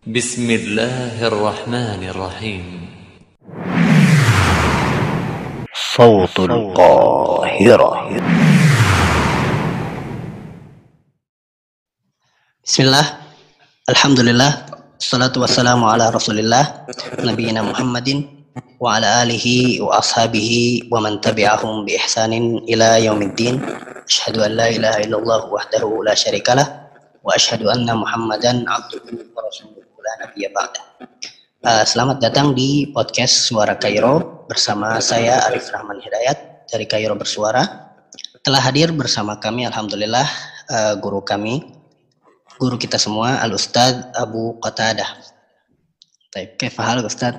بسم الله الرحمن الرحيم. صوت القاهرة. بسم الله. الحمد لله. الصلاة والسلام على رسول الله نبينا محمد وعلى آله وأصحابه ومن تبعهم بإحسان إلى يوم الدين. أشهد أن لا إله إلا الله وحده لا شريك له وأشهد أن محمدا عبده ورسوله. Ba'dah. Uh, selamat datang di podcast Suara Kairo bersama saya Arif Rahman Hidayat dari Kairo Bersuara. Telah hadir bersama kami Alhamdulillah uh, guru kami guru kita semua Al Ustad Abu Qatadah. Baik, kaifa hal Ustad?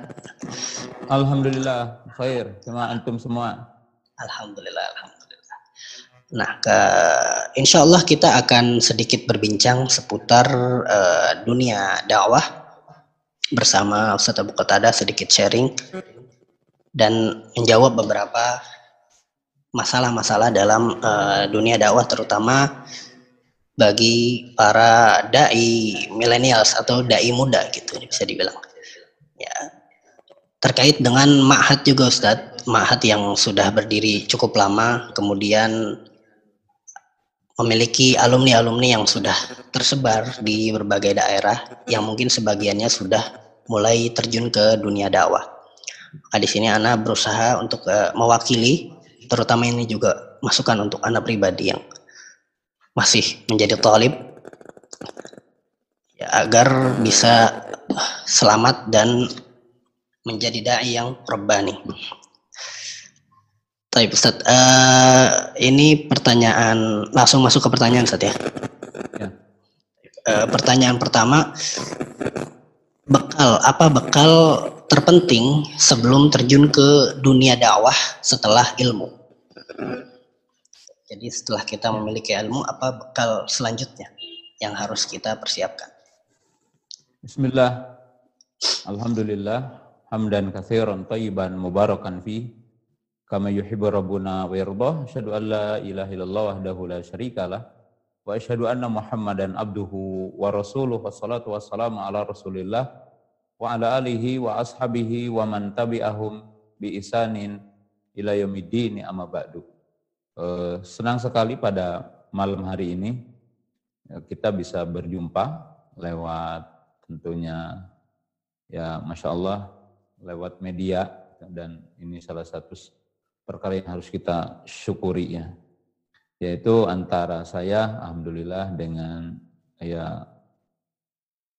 Alhamdulillah, khair. Sama antum semua. Alhamdulillah, alhamdulillah. Nah, ke, insya Allah kita akan sedikit berbincang seputar uh, dunia dakwah bersama Ustadz Abu Qatadah sedikit sharing dan menjawab beberapa masalah-masalah dalam uh, dunia dakwah terutama bagi para dai millennials atau dai muda gitu bisa dibilang. Ya. Terkait dengan ma'had juga Ustadz. Ma'had yang sudah berdiri cukup lama kemudian memiliki alumni-alumni yang sudah tersebar di berbagai daerah yang mungkin sebagiannya sudah mulai terjun ke dunia dakwah. Nah, di sini Ana berusaha untuk uh, mewakili terutama ini juga masukan untuk Ana pribadi yang masih menjadi talib ya, agar bisa selamat dan menjadi dai yang rabbani. Tapi Ustaz, uh, ini pertanyaan langsung masuk ke pertanyaan Ustaz ya. Ya. Uh, pertanyaan pertama, bekal apa bekal terpenting sebelum terjun ke dunia dakwah setelah ilmu? Jadi setelah kita memiliki ilmu, apa bekal selanjutnya yang harus kita persiapkan? Bismillah. Alhamdulillah. Hamdan kathiran tayyiban mubarakan fi. Kama yuhibu rabbuna wa yardah. Asyhadu an la ilaha illallah wahdahu la syarikalah. Wa asyhadu anna muhammadan abduhu wa rasuluh. Wassalatu wassalamu ala rasulillah. Wa ala alihi wa ashabihi wa man tabi'ahum bi isanin ila yaumiddin amma ba'du. Eh, senang sekali pada malam hari ini ya, kita bisa berjumpa lewat tentunya ya masya Allah lewat media dan ini salah satu perkara yang harus kita syukuri ya yaitu antara saya alhamdulillah dengan ya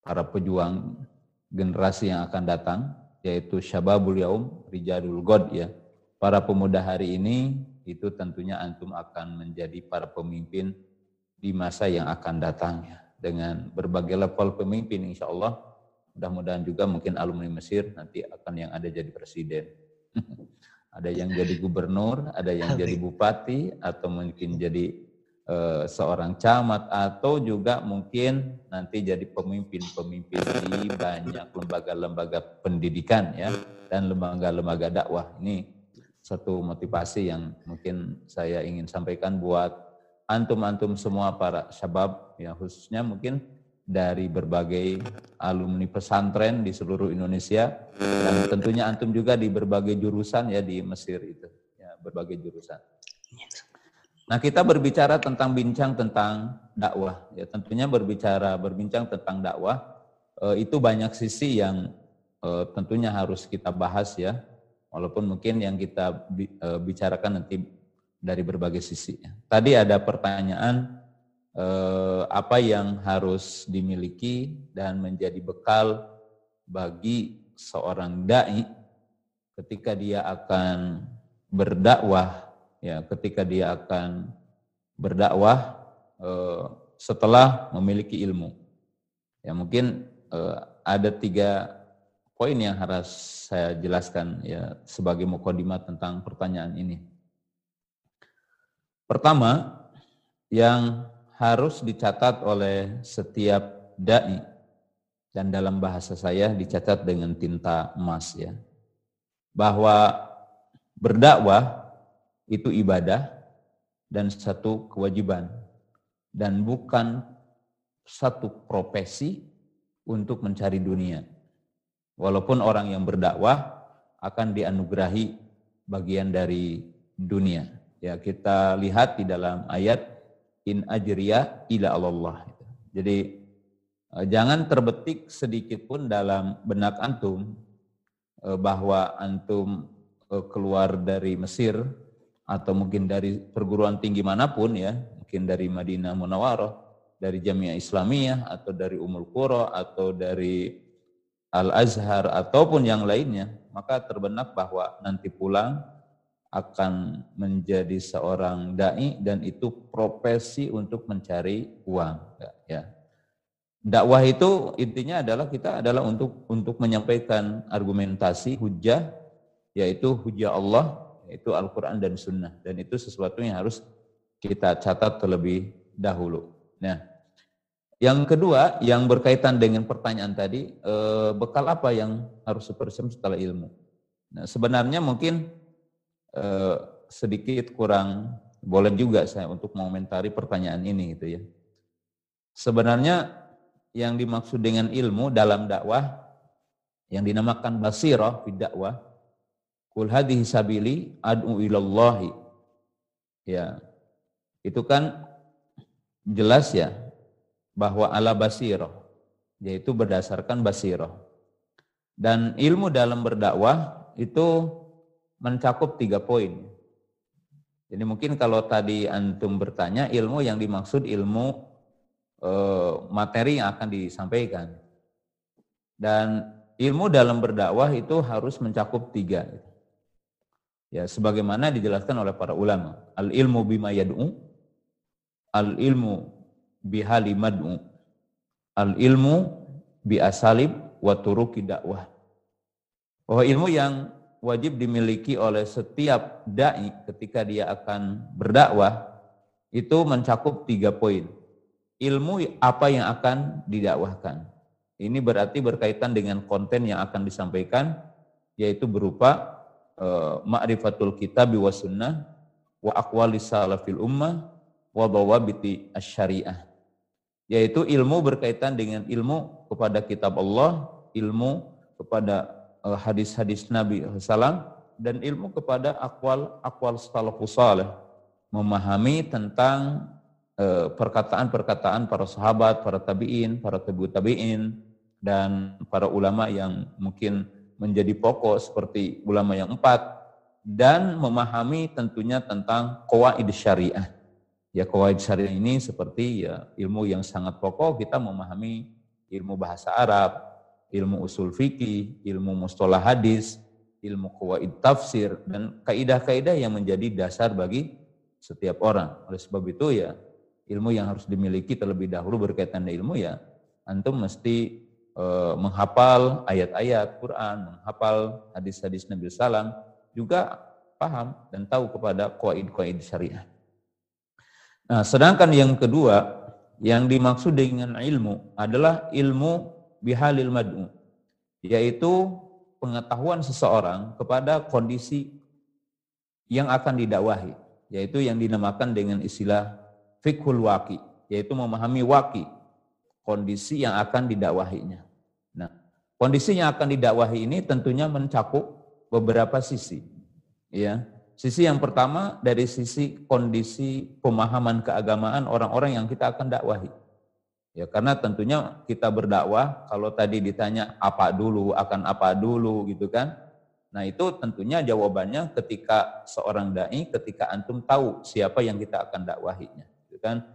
para pejuang generasi yang akan datang yaitu Syababul Yaum Rijadul God ya para pemuda hari ini itu tentunya antum akan menjadi para pemimpin di masa yang akan datang ya. Dengan berbagai level pemimpin insya Allah, mudah-mudahan juga mungkin alumni Mesir nanti akan yang ada jadi presiden. ada yang jadi gubernur, ada yang jadi bupati, atau mungkin jadi uh, seorang camat, atau juga mungkin nanti jadi pemimpin-pemimpin di banyak lembaga-lembaga pendidikan ya dan lembaga-lembaga dakwah. Ini satu motivasi yang mungkin saya ingin sampaikan buat antum-antum semua para syabab ya khususnya mungkin dari berbagai alumni pesantren di seluruh Indonesia dan tentunya antum juga di berbagai jurusan ya di Mesir itu ya berbagai jurusan. Nah kita berbicara tentang bincang tentang dakwah ya tentunya berbicara berbincang tentang dakwah eh, itu banyak sisi yang eh, tentunya harus kita bahas ya walaupun mungkin yang kita bicarakan nanti dari berbagai sisi. Tadi ada pertanyaan eh, apa yang harus dimiliki dan menjadi bekal bagi seorang dai ketika dia akan berdakwah, ya ketika dia akan berdakwah eh, setelah memiliki ilmu. Ya mungkin eh, ada tiga poin yang harus saya jelaskan ya sebagai mukadimah tentang pertanyaan ini. Pertama, yang harus dicatat oleh setiap dai dan dalam bahasa saya dicatat dengan tinta emas ya. Bahwa berdakwah itu ibadah dan satu kewajiban dan bukan satu profesi untuk mencari dunia. Walaupun orang yang berdakwah akan dianugerahi bagian dari dunia. Ya, kita lihat di dalam ayat in ajriya ila Allah. Jadi eh, jangan terbetik sedikit pun dalam benak antum eh, bahwa antum eh, keluar dari Mesir atau mungkin dari perguruan tinggi mana pun ya, mungkin dari Madinah Munawwarah, dari Jamiah Islamiyah atau dari Umul Qura atau dari Al Azhar ataupun yang lainnya, maka terbenak bahwa nanti pulang akan menjadi seorang dai dan itu profesi untuk mencari uang ya. Dakwah itu intinya adalah kita adalah untuk untuk menyampaikan argumentasi hujah yaitu hujah Allah itu Al-Quran dan Sunnah. Dan itu sesuatu yang harus kita catat terlebih dahulu. Nah, yang kedua, yang berkaitan dengan pertanyaan tadi, eh, bekal apa yang harus dipersiapkan setelah ilmu? Nah, sebenarnya mungkin eh, sedikit kurang boleh juga saya untuk mengomentari pertanyaan ini gitu ya. Sebenarnya yang dimaksud dengan ilmu dalam dakwah yang dinamakan basirah di dakwah Kul hadhihi sabili ad'u ilallahi. Ya. Itu kan jelas ya bahwa ala basirah yaitu berdasarkan basirah. Dan ilmu dalam berdakwah itu mencakup tiga poin. Jadi mungkin kalau tadi antum bertanya ilmu yang dimaksud ilmu e, materi yang akan disampaikan. Dan ilmu dalam berdakwah itu harus mencakup tiga. Ya, sebagaimana dijelaskan oleh para ulama, al ilmu bima yad'u, al ilmu bihali mad'u, al ilmu bi asalib wa turuki dakwah. Bahwa ilmu yang wajib dimiliki oleh setiap dai ketika dia akan berdakwah itu mencakup tiga poin. Ilmu apa yang akan didakwahkan. Ini berarti berkaitan dengan konten yang akan disampaikan, yaitu berupa uh, ma'rifatul kitab wa sunnah wa aqwali salafil ummah wa dawabiti asyariah yaitu ilmu berkaitan dengan ilmu kepada kitab Allah, ilmu kepada hadis-hadis Nabi SAW dan ilmu kepada akwal akwal salafus salih memahami tentang uh, perkataan-perkataan para sahabat, para tabi'in, para tabi'ut tabi'in dan para ulama yang mungkin menjadi pokok seperti ulama yang empat dan memahami tentunya tentang kawaid syariah. Ya kawaid syariah ini seperti ya ilmu yang sangat pokok kita memahami ilmu bahasa Arab, ilmu usul fikih, ilmu mustalah hadis, ilmu kawaid tafsir dan kaidah-kaidah yang menjadi dasar bagi setiap orang. Oleh sebab itu ya ilmu yang harus dimiliki terlebih dahulu berkaitan dengan ilmu ya antum mesti Eh, menghafal ayat-ayat Quran, menghafal hadis-hadis Nabi Sallam, juga paham dan tahu kepada kuaid-kuaid syariah. Nah, sedangkan yang kedua, yang dimaksud dengan ilmu adalah ilmu bihalil mad'u, yaitu pengetahuan seseorang kepada kondisi yang akan didakwahi, yaitu yang dinamakan dengan istilah fikhul waki, yaitu memahami waki, kondisi yang akan didakwahinya. Nah, kondisi yang akan didakwahi ini tentunya mencakup beberapa sisi. Ya, sisi yang pertama dari sisi kondisi pemahaman keagamaan orang-orang yang kita akan dakwahi. Ya, karena tentunya kita berdakwah kalau tadi ditanya apa dulu, akan apa dulu gitu kan. Nah, itu tentunya jawabannya ketika seorang dai ketika antum tahu siapa yang kita akan dakwahinya, gitu kan.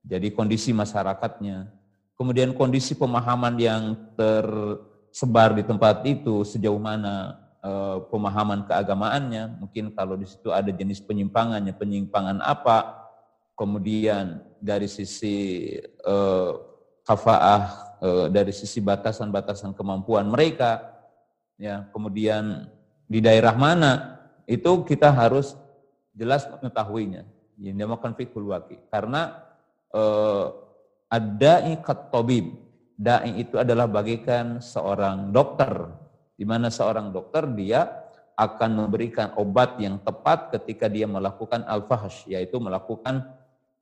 Jadi kondisi masyarakatnya, kemudian kondisi pemahaman yang tersebar di tempat itu sejauh mana eh, pemahaman keagamaannya, mungkin kalau di situ ada jenis penyimpangannya, penyimpangan apa, kemudian dari sisi eh, kafaah, eh, dari sisi batasan-batasan kemampuan mereka, ya, kemudian di daerah mana itu kita harus jelas mengetahuinya. Yang dinamakan fikul waki. Karena eh, Ad-da'i tabib. Da'i itu adalah bagikan seorang dokter. Di mana seorang dokter dia akan memberikan obat yang tepat ketika dia melakukan al-fahsh, yaitu melakukan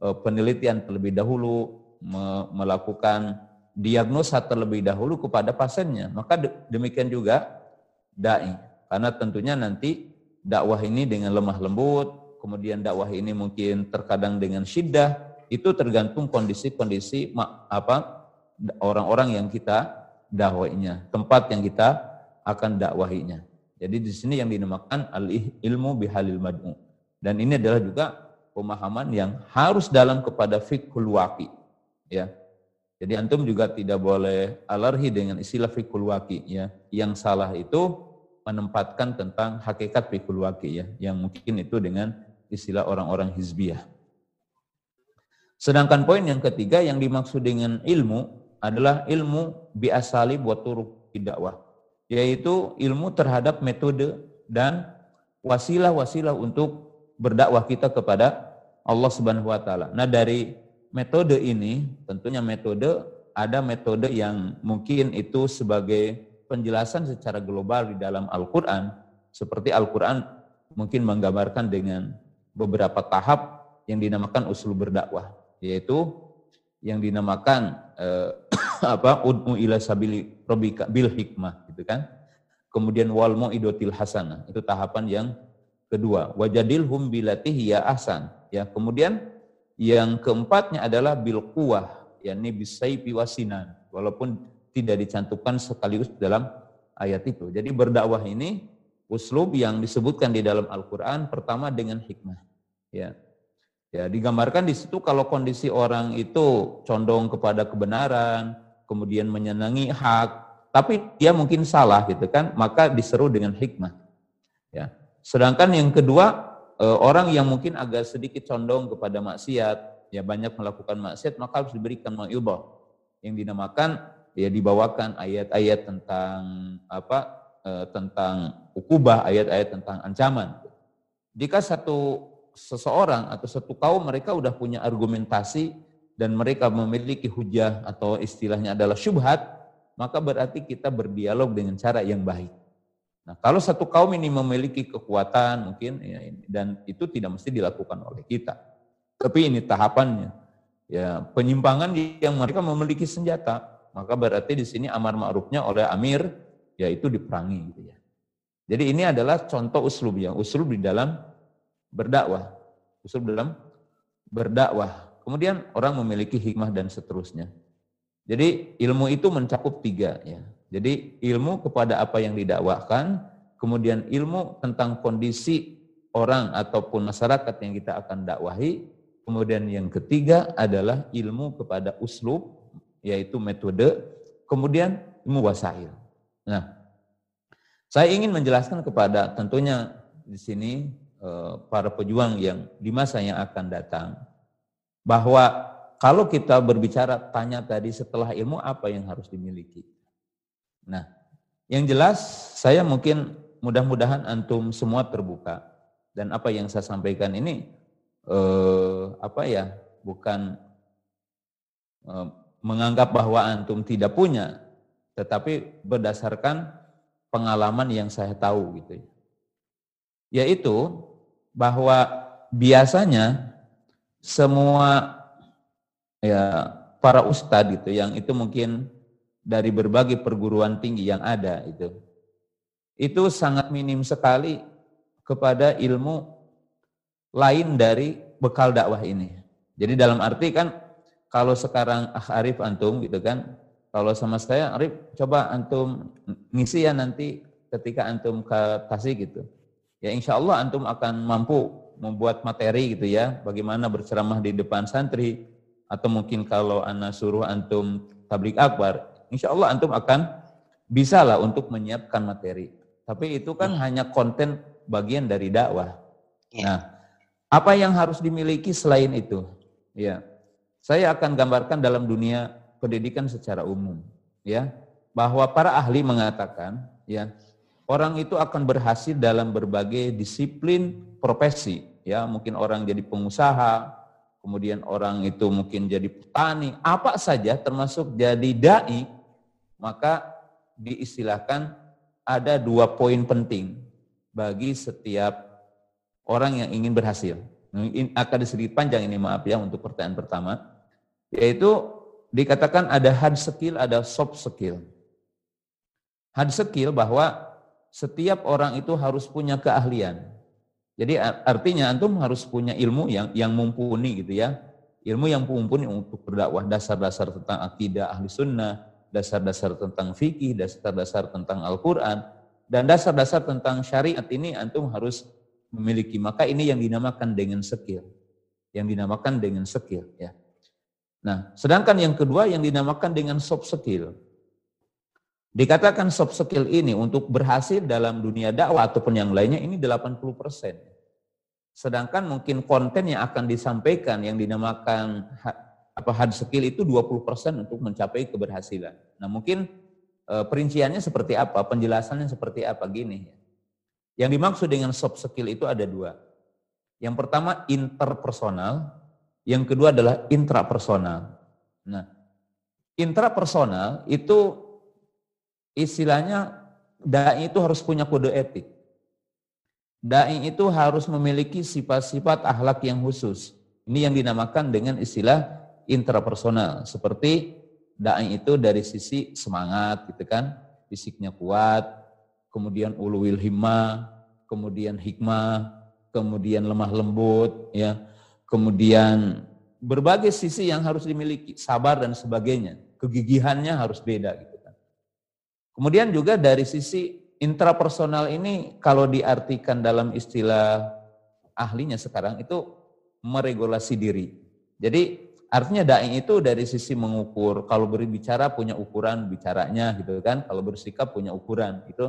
penelitian terlebih dahulu, melakukan diagnosa terlebih dahulu kepada pasiennya. Maka demikian juga dai. Karena tentunya nanti dakwah ini dengan lemah lembut, kemudian dakwah ini mungkin terkadang dengan syiddah, itu tergantung kondisi-kondisi apa orang-orang yang kita dakwainya, tempat yang kita akan dakwahinya. Jadi di sini yang dinamakan al ilmu bihalil mad'u. Dan ini adalah juga pemahaman yang harus dalam kepada fikhul waqi. Ya. Jadi antum juga tidak boleh alergi dengan istilah fikul waki ya. Yang salah itu menempatkan tentang hakikat fikul waki ya, yang mungkin itu dengan istilah orang-orang hizbiyah. Sedangkan poin yang ketiga yang dimaksud dengan ilmu adalah ilmu biasali buat turuk dakwah, yaitu ilmu terhadap metode dan wasilah-wasilah untuk berdakwah kita kepada Allah Subhanahu wa taala. Nah, dari metode ini tentunya metode ada metode yang mungkin itu sebagai penjelasan secara global di dalam Al-Qur'an seperti Al-Qur'an mungkin menggambarkan dengan beberapa tahap yang dinamakan usul berdakwah yaitu yang dinamakan eh, apa udmu ila sabili robika bil hikmah gitu kan kemudian wal idotil hasanah itu tahapan yang kedua wajadil hum bilatih ya ahsan ya kemudian yang keempatnya adalah bil kuwah, yakni bisaifi wasinan. Walaupun tidak dicantumkan sekaligus dalam ayat itu. Jadi berdakwah ini uslub yang disebutkan di dalam Al-Qur'an pertama dengan hikmah. Ya. Ya, digambarkan di situ kalau kondisi orang itu condong kepada kebenaran, kemudian menyenangi hak, tapi dia mungkin salah gitu kan, maka diseru dengan hikmah. Sedangkan yang kedua Eh, orang yang mungkin agak sedikit condong kepada maksiat, ya banyak melakukan maksiat, maka harus diberikan ma'ilbah yang dinamakan ya dibawakan ayat-ayat tentang apa eh, tentang ukubah, ayat-ayat tentang ancaman. Jika satu seseorang atau satu kaum mereka udah punya argumentasi dan mereka memiliki hujah atau istilahnya adalah syubhat, maka berarti kita berdialog dengan cara yang baik. Nah, kalau satu kaum ini memiliki kekuatan mungkin ya, dan itu tidak mesti dilakukan oleh kita. Tapi ini tahapannya. Ya, penyimpangan yang mereka memiliki senjata, maka berarti di sini amar ma'rufnya oleh amir yaitu diperangi gitu ya. Jadi ini adalah contoh uslub ya, uslub di dalam berdakwah. Uslub dalam berdakwah. Kemudian orang memiliki hikmah dan seterusnya. Jadi ilmu itu mencakup tiga ya. Jadi ilmu kepada apa yang didakwahkan, kemudian ilmu tentang kondisi orang ataupun masyarakat yang kita akan dakwahi, kemudian yang ketiga adalah ilmu kepada uslub, yaitu metode, kemudian ilmu wasail. Nah, saya ingin menjelaskan kepada tentunya di sini eh, para pejuang yang di masa yang akan datang, bahwa kalau kita berbicara tanya tadi setelah ilmu apa yang harus dimiliki. Nah, yang jelas saya mungkin mudah-mudahan antum semua terbuka dan apa yang saya sampaikan ini eh, apa ya bukan eh, menganggap bahwa antum tidak punya, tetapi berdasarkan pengalaman yang saya tahu gitu ya. Yaitu bahwa biasanya semua ya para ustadz gitu yang itu mungkin dari berbagai perguruan tinggi yang ada itu. Itu sangat minim sekali kepada ilmu lain dari bekal dakwah ini. Jadi dalam arti kan kalau sekarang ah Arif antum gitu kan, kalau sama saya Arif coba antum ngisi ya nanti ketika antum ke Tasik gitu. Ya insya Allah antum akan mampu membuat materi gitu ya, bagaimana berceramah di depan santri, atau mungkin kalau anak suruh antum tablik akbar, insya Allah antum akan bisa lah untuk menyiapkan materi. Tapi itu kan hmm. hanya konten bagian dari dakwah. Ya. Nah, apa yang harus dimiliki selain itu? Ya, saya akan gambarkan dalam dunia pendidikan secara umum, ya, bahwa para ahli mengatakan, ya, orang itu akan berhasil dalam berbagai disiplin profesi, ya, mungkin orang jadi pengusaha, kemudian orang itu mungkin jadi petani, apa saja termasuk jadi dai, maka diistilahkan ada dua poin penting bagi setiap orang yang ingin berhasil. Akan sedikit panjang ini maaf ya untuk pertanyaan pertama, yaitu dikatakan ada hard skill, ada soft skill. Hard skill bahwa setiap orang itu harus punya keahlian. Jadi artinya antum harus punya ilmu yang yang mumpuni gitu ya. Ilmu yang mumpuni untuk berdakwah dasar-dasar tentang akidah ahli sunnah, dasar-dasar tentang fikih, dasar-dasar tentang Al-Quran, dan dasar-dasar tentang syariat ini antum harus memiliki. Maka ini yang dinamakan dengan skill. Yang dinamakan dengan skill. ya. Nah, sedangkan yang kedua yang dinamakan dengan soft skill. Dikatakan soft skill ini untuk berhasil dalam dunia dakwah ataupun yang lainnya ini 80%. Sedangkan mungkin konten yang akan disampaikan yang dinamakan apa hard skill itu 20% untuk mencapai keberhasilan. Nah, mungkin e, perinciannya seperti apa, penjelasannya seperti apa gini ya. Yang dimaksud dengan soft skill itu ada dua. Yang pertama interpersonal, yang kedua adalah intrapersonal. Nah, intrapersonal itu istilahnya dai itu harus punya kode etik. Dai itu harus memiliki sifat-sifat akhlak yang khusus. Ini yang dinamakan dengan istilah intrapersonal. Seperti dai itu dari sisi semangat gitu kan, fisiknya kuat, kemudian uluwil himmah, kemudian hikmah, kemudian lemah lembut, ya, kemudian berbagai sisi yang harus dimiliki, sabar dan sebagainya. Kegigihannya harus beda gitu. Kemudian juga dari sisi intrapersonal ini kalau diartikan dalam istilah ahlinya sekarang itu meregulasi diri. Jadi artinya dai itu dari sisi mengukur, kalau berbicara punya ukuran bicaranya gitu kan, kalau bersikap punya ukuran itu.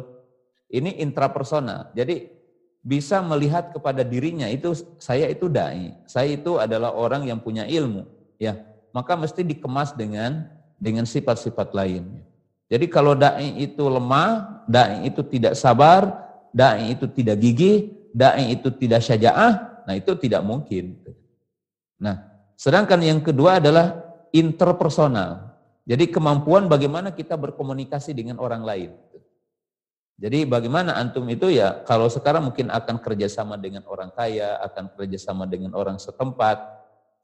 Ini intrapersonal. Jadi bisa melihat kepada dirinya itu saya itu dai, saya itu adalah orang yang punya ilmu, ya. Maka mesti dikemas dengan dengan sifat-sifat lain. Jadi kalau dai itu lemah, dai itu tidak sabar, dai itu tidak gigih, dai itu tidak syaja'ah, nah itu tidak mungkin. Nah, sedangkan yang kedua adalah interpersonal. Jadi kemampuan bagaimana kita berkomunikasi dengan orang lain. Jadi bagaimana antum itu ya kalau sekarang mungkin akan kerjasama dengan orang kaya, akan kerjasama dengan orang setempat,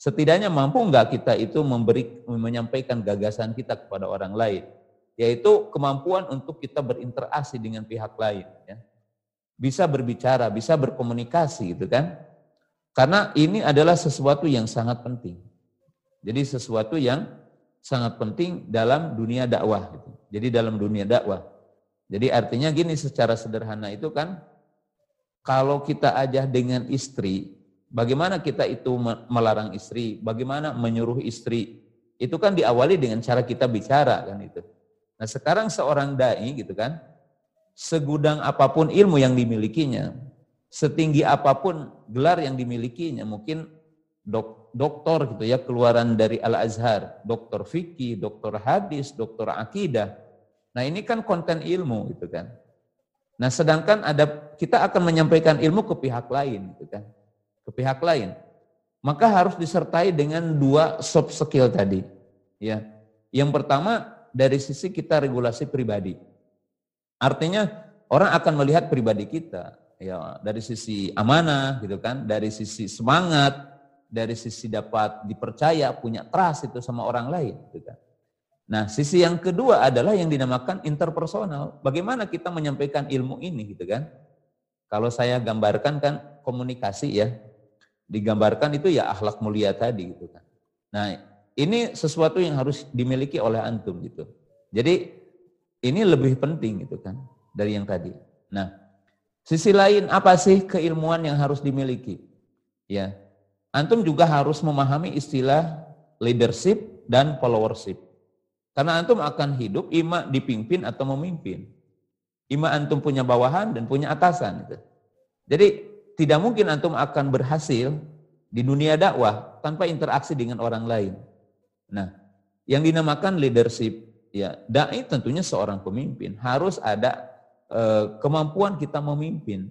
setidaknya mampu enggak kita itu memberi menyampaikan gagasan kita kepada orang lain yaitu kemampuan untuk kita berinteraksi dengan pihak lain ya. Bisa berbicara, bisa berkomunikasi gitu kan. Karena ini adalah sesuatu yang sangat penting. Jadi sesuatu yang sangat penting dalam dunia dakwah gitu. Jadi dalam dunia dakwah. Jadi artinya gini secara sederhana itu kan kalau kita aja dengan istri, bagaimana kita itu melarang istri, bagaimana menyuruh istri, itu kan diawali dengan cara kita bicara kan itu. Nah sekarang seorang da'i gitu kan, segudang apa pun ilmu yang dimilikinya, setinggi apa pun gelar yang dimilikinya, mungkin dok, doktor gitu ya, keluaran dari Al-Azhar, doktor fikih, doktor hadis, doktor akidah. Nah ini kan konten ilmu gitu kan. Nah sedangkan ada kita akan menyampaikan ilmu ke pihak lain gitu kan, ke pihak lain. Maka harus disertai dengan dua soft skill tadi. Ya, yang pertama dari sisi kita regulasi pribadi. Artinya orang akan melihat pribadi kita ya dari sisi amanah gitu kan, dari sisi semangat, dari sisi dapat dipercaya, punya trust itu sama orang lain gitu kan. Nah, sisi yang kedua adalah yang dinamakan interpersonal. Bagaimana kita menyampaikan ilmu ini gitu kan? Kalau saya gambarkan kan komunikasi ya, digambarkan itu ya akhlak mulia tadi gitu kan. Nah, ini sesuatu yang harus dimiliki oleh antum gitu. Jadi ini lebih penting gitu kan dari yang tadi. Nah, sisi lain apa sih keilmuan yang harus dimiliki? Ya. Antum juga harus memahami istilah leadership dan followership. Karena antum akan hidup ima dipimpin atau memimpin. Ima antum punya bawahan dan punya atasan gitu. Jadi tidak mungkin antum akan berhasil di dunia dakwah tanpa interaksi dengan orang lain. Nah, yang dinamakan leadership, ya dai tentunya seorang pemimpin harus ada kemampuan kita memimpin,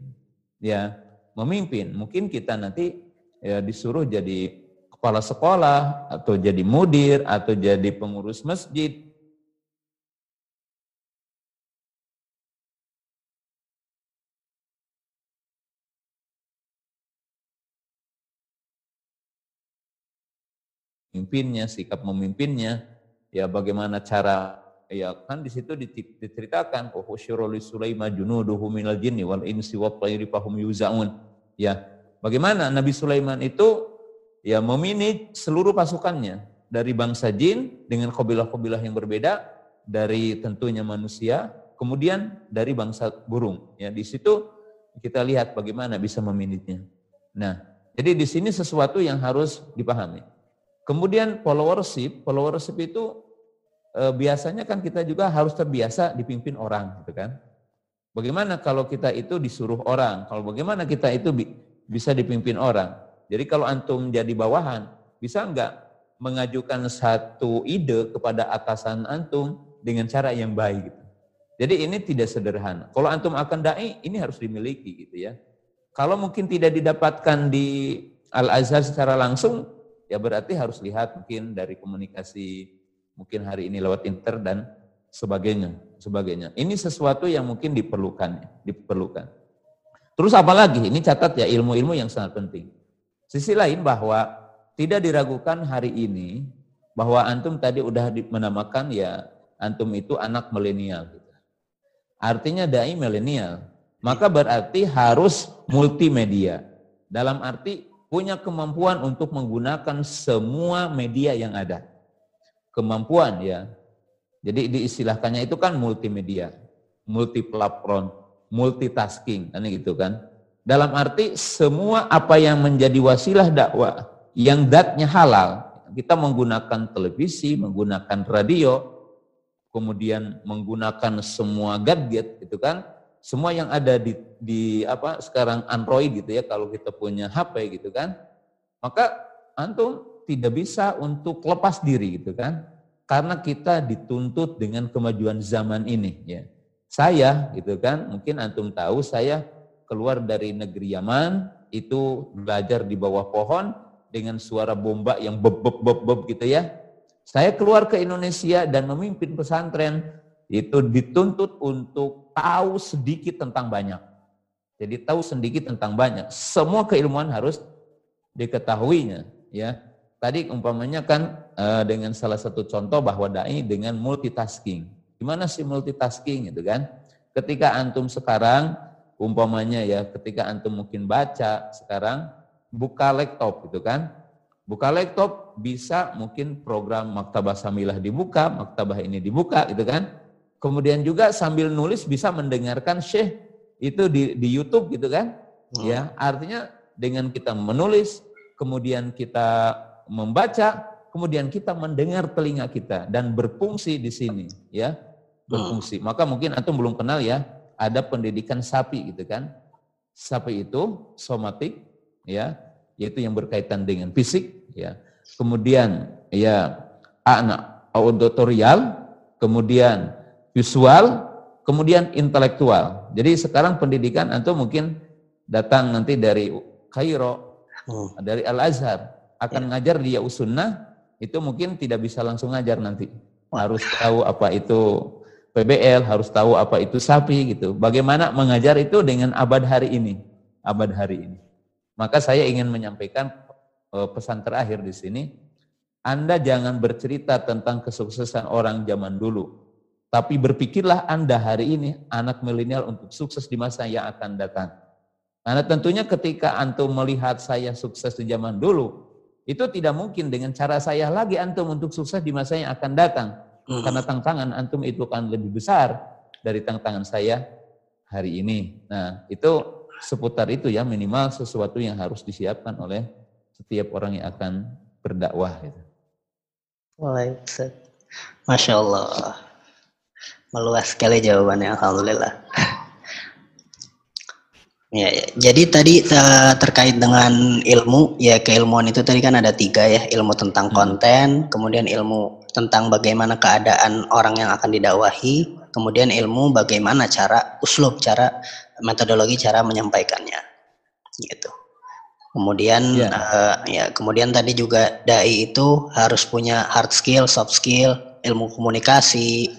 ya memimpin. Mungkin kita nanti ya disuruh jadi kepala sekolah atau jadi mudir atau jadi pengurus masjid memimpinnya, sikap memimpinnya. ya bagaimana cara ya kan di situ diceritakan oh syuruli Sulaiman junuduhu minal jinni wal insi wat tayri fahum yuzaun. Ya, bagaimana Nabi Sulaiman itu ya meminit seluruh pasukannya dari bangsa jin dengan kabilah-kabilah yang berbeda dari tentunya manusia, kemudian dari bangsa burung. Ya, di situ kita lihat bagaimana bisa meminitnya. Nah, jadi di sini sesuatu yang harus dipahami. Kemudian followership, followership itu biasanya kan kita juga harus terbiasa dipimpin orang, gitu kan? Bagaimana kalau kita itu disuruh orang? Kalau bagaimana kita itu bi bisa dipimpin orang? Jadi kalau antum jadi bawahan, bisa enggak mengajukan satu ide kepada atasan antum dengan cara yang baik gitu. Jadi ini tidak sederhana. Kalau antum akan dai, ini harus dimiliki gitu ya. Kalau mungkin tidak didapatkan di Al-Azhar secara langsung, ya berarti harus lihat mungkin dari komunikasi mungkin hari ini lewat inter dan sebagainya, sebagainya. Ini sesuatu yang mungkin diperlukan, diperlukan. Terus apalagi? Ini catat ya ilmu-ilmu yang sangat penting. Sisi lain bahwa tidak diragukan hari ini bahwa antum tadi udah menamakan ya antum itu anak milenial. Gitu. Artinya dai milenial. Maka berarti harus multimedia. Dalam arti punya kemampuan untuk menggunakan semua media yang ada. Kemampuan ya. Jadi diistilahkannya itu kan multimedia, multiplatform, multitasking, kan gitu kan. Dalam arti semua apa yang menjadi wasilah dakwah yang datnya halal, kita menggunakan televisi, menggunakan radio, kemudian menggunakan semua gadget gitu kan semua yang ada di, di apa sekarang Android gitu ya kalau kita punya HP gitu kan maka antum tidak bisa untuk lepas diri gitu kan karena kita dituntut dengan kemajuan zaman ini ya saya gitu kan mungkin antum tahu saya keluar dari negeri Yaman itu belajar di bawah pohon dengan suara bomba yang beb beb beb, beb gitu ya saya keluar ke Indonesia dan memimpin pesantren itu dituntut untuk tahu sedikit tentang banyak. Jadi tahu sedikit tentang banyak. Semua keilmuan harus diketahuinya, ya. Tadi umpamanya kan uh, dengan salah satu contoh bahwa dai dengan multitasking. Gimana sih multitasking itu kan? Ketika antum sekarang umpamanya ya, ketika antum mungkin baca sekarang buka laptop gitu kan Buka laptop bisa mungkin program Maktabah Samilah dibuka, Maktabah ini dibuka gitu kan. Kemudian juga sambil nulis bisa mendengarkan Syekh itu di, di YouTube gitu kan. Hmm. Ya, artinya dengan kita menulis, kemudian kita membaca, kemudian kita mendengar telinga kita dan berfungsi di sini ya. Berfungsi. Hmm. Maka mungkin antum belum kenal ya, ada pendidikan sapi gitu kan. Sapi itu somatik ya, yaitu yang berkaitan dengan fisik ya. Kemudian ya anak auditorial, kemudian visual, kemudian intelektual. Jadi sekarang pendidikan antum mungkin datang nanti dari Kairo, hmm. dari Al Azhar, akan ya. ngajar di Yausunnah, itu mungkin tidak bisa langsung ngajar nanti. Harus tahu apa itu PBL, harus tahu apa itu sapi gitu. Bagaimana mengajar itu dengan abad hari ini, abad hari ini. Maka saya ingin menyampaikan uh, pesan terakhir di sini. Anda jangan bercerita tentang kesuksesan orang zaman dulu. Tapi berpikirlah Anda hari ini anak milenial untuk sukses di masa yang akan datang. Karena tentunya ketika antum melihat saya sukses di zaman dulu, itu tidak mungkin dengan cara saya lagi antum untuk sukses di masa yang akan datang. Hmm. Karena tantangan antum itu akan lebih besar dari tantangan saya hari ini. Nah, itu seputar itu ya minimal sesuatu yang harus disiapkan oleh setiap orang yang akan berdakwah gitu. Masya Allah. Meluas sekali jawabannya, Alhamdulillah. Ya, ya, jadi tadi terkait dengan ilmu, ya keilmuan itu tadi kan ada tiga ya, ilmu tentang hmm. konten, kemudian ilmu tentang bagaimana keadaan orang yang akan didakwahi, kemudian ilmu bagaimana cara uslub cara metodologi cara menyampaikannya gitu kemudian yeah. uh, ya kemudian tadi juga dai itu harus punya hard skill soft skill ilmu komunikasi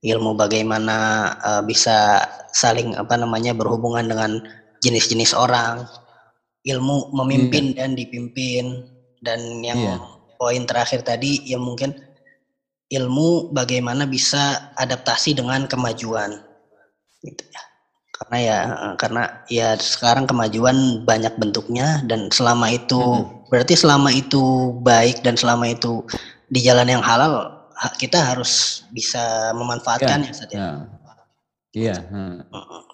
ilmu bagaimana uh, bisa saling apa namanya berhubungan dengan jenis-jenis orang ilmu memimpin yeah. dan dipimpin dan yang yeah. poin terakhir tadi yang mungkin ilmu bagaimana bisa adaptasi dengan kemajuan gitu ya karena ya karena ya sekarang kemajuan banyak bentuknya dan selama itu hmm. berarti selama itu baik dan selama itu di jalan yang halal kita harus bisa memanfaatkan ya, ya, ya. Iya. Hmm. Ya.